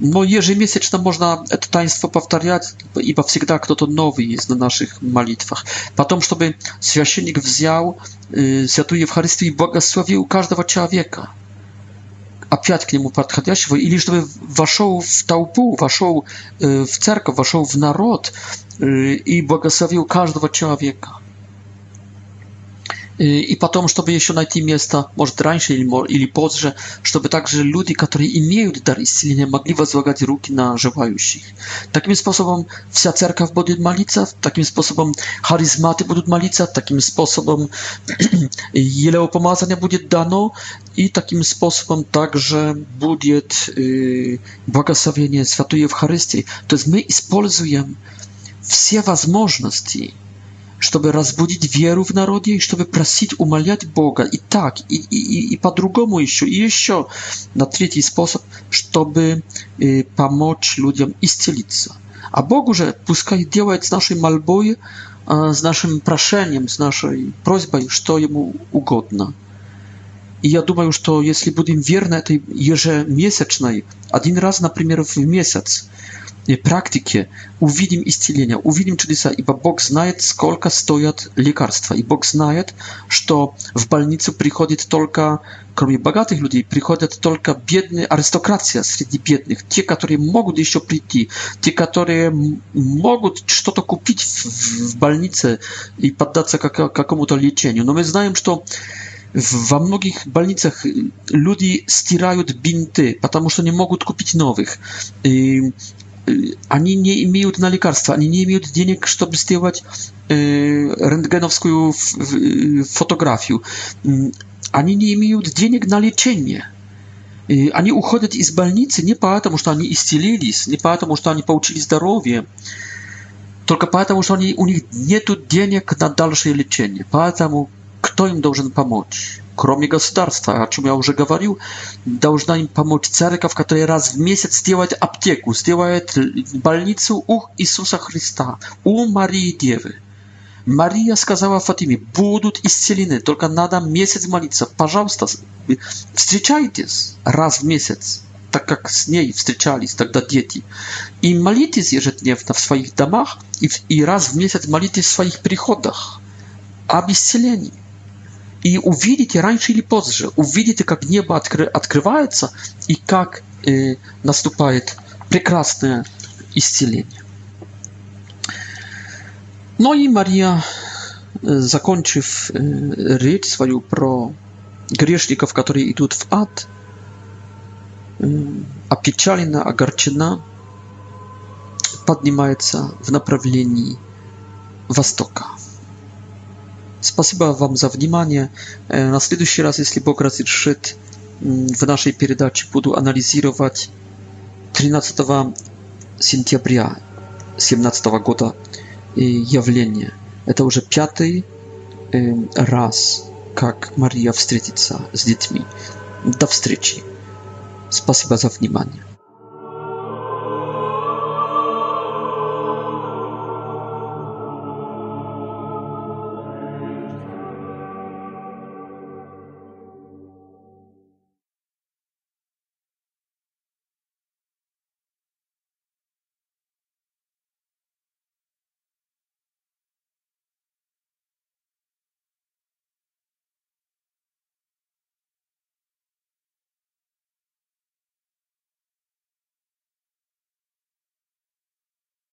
Bo no, ежемесячно można to taństwo powtarzać, i zawsze kto tak, to nowy jest na naszych modlitwach. Potem, żeby świecznik wziął y, Świętą Eucharystię i błogosławił każdego człowieka, a piąć k niemu podchodzącego, i żeby waszował w tałpu, waszował y, w cerkę, waszował w naród y, i błogosławił każdego człowieka и потом, чтобы еще найти место, может, раньше или, или позже, чтобы также люди, которые имеют дар исцеления, могли возлагать руки на желающих. Таким способом вся церковь будет молиться, таким способом харизматы будут молиться, таким способом елево помазание будет дано, и таким способом также будет э, благословение Святой Евхаристии. То есть мы используем все возможности, чтобы разбудить веру в народе и чтобы просить умолять Бога. И так, и, и, и по-другому еще, и еще. На третий способ, чтобы э, помочь людям исцелиться. А Бог уже пускай делает с нашей мольбой, э, с нашим прошением, с нашей просьбой, что ему угодно. И я думаю, что если будем верны этой ежемесячной, один раз, например, в месяц, практике увидим исцеление, увидим чудеса, ибо Бог знает, сколько стоят лекарства, и Бог знает, что в больницу приходит только, кроме богатых людей, приходят только бедные, аристократия среди бедных, те, которые могут еще прийти, те, которые могут что-то купить в, в больнице и поддаться как, какому-то лечению. Но мы знаем, что во многих больницах люди стирают бинты, потому что не могут купить новых. И они не имеют на лекарства, они не имеют денег, чтобы сделать э, рентгеновскую ф, э, фотографию. Они не имеют денег на лечение. И они уходят из больницы не потому, что они исцелились, не потому, что они получили здоровье, только потому, что они, у них нет денег на дальшее лечение. Поэтому кто им должен помочь? кроме государства, о чем я уже говорил, должна им помочь церковь, которая раз в месяц сделает аптеку, сделает больницу у Иисуса Христа, у Марии Девы. Мария сказала Фатиме, будут исцелены, только надо месяц молиться. Пожалуйста, встречайтесь раз в месяц, так как с ней встречались тогда дети. И молитесь ежедневно в своих домах и, и раз в месяц молитесь в своих приходах об исцелении. И увидите раньше или позже, увидите, как небо откры, открывается и как э, наступает прекрасное исцеление. Ну и Мария, э, закончив э, речь свою про грешников, которые идут в ад, э, опечалена, огорчена, поднимается в направлении востока. Спасибо вам за внимание. На следующий раз, если Бог разрешит, в нашей передаче буду анализировать 13 сентября 2017 года явление. Это уже пятый раз, как Мария встретится с детьми. До встречи. Спасибо за внимание.